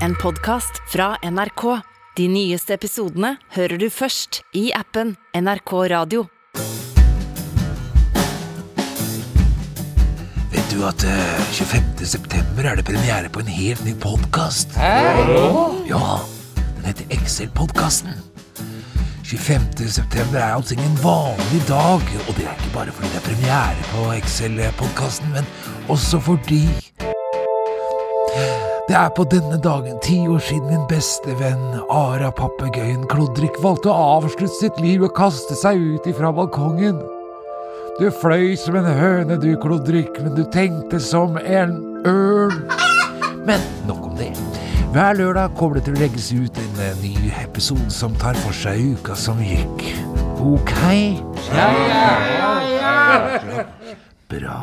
en podkast fra NRK. De nyeste episodene hører du først i appen NRK Radio. Vet du at eh, 25. september er det premiere på en helt ny podkast? Ja, den heter Excel-podkasten. 25. september er altså ingen vanlig dag, og det er ikke bare fordi det er premiere på Excel-podkasten, men også fordi det er på denne dagen ti år siden min beste venn Ara papegøyen Klodrik valgte å avslutte sitt liv og kaste seg ut ifra balkongen. Du fløy som en høne du, Klodrik, men du tenkte som en ørn. Men nok om det. Hver lørdag kommer det til å legges ut en eh, ny episode som tar for seg uka som gikk. Ok? Ja, ja, ja, Bra.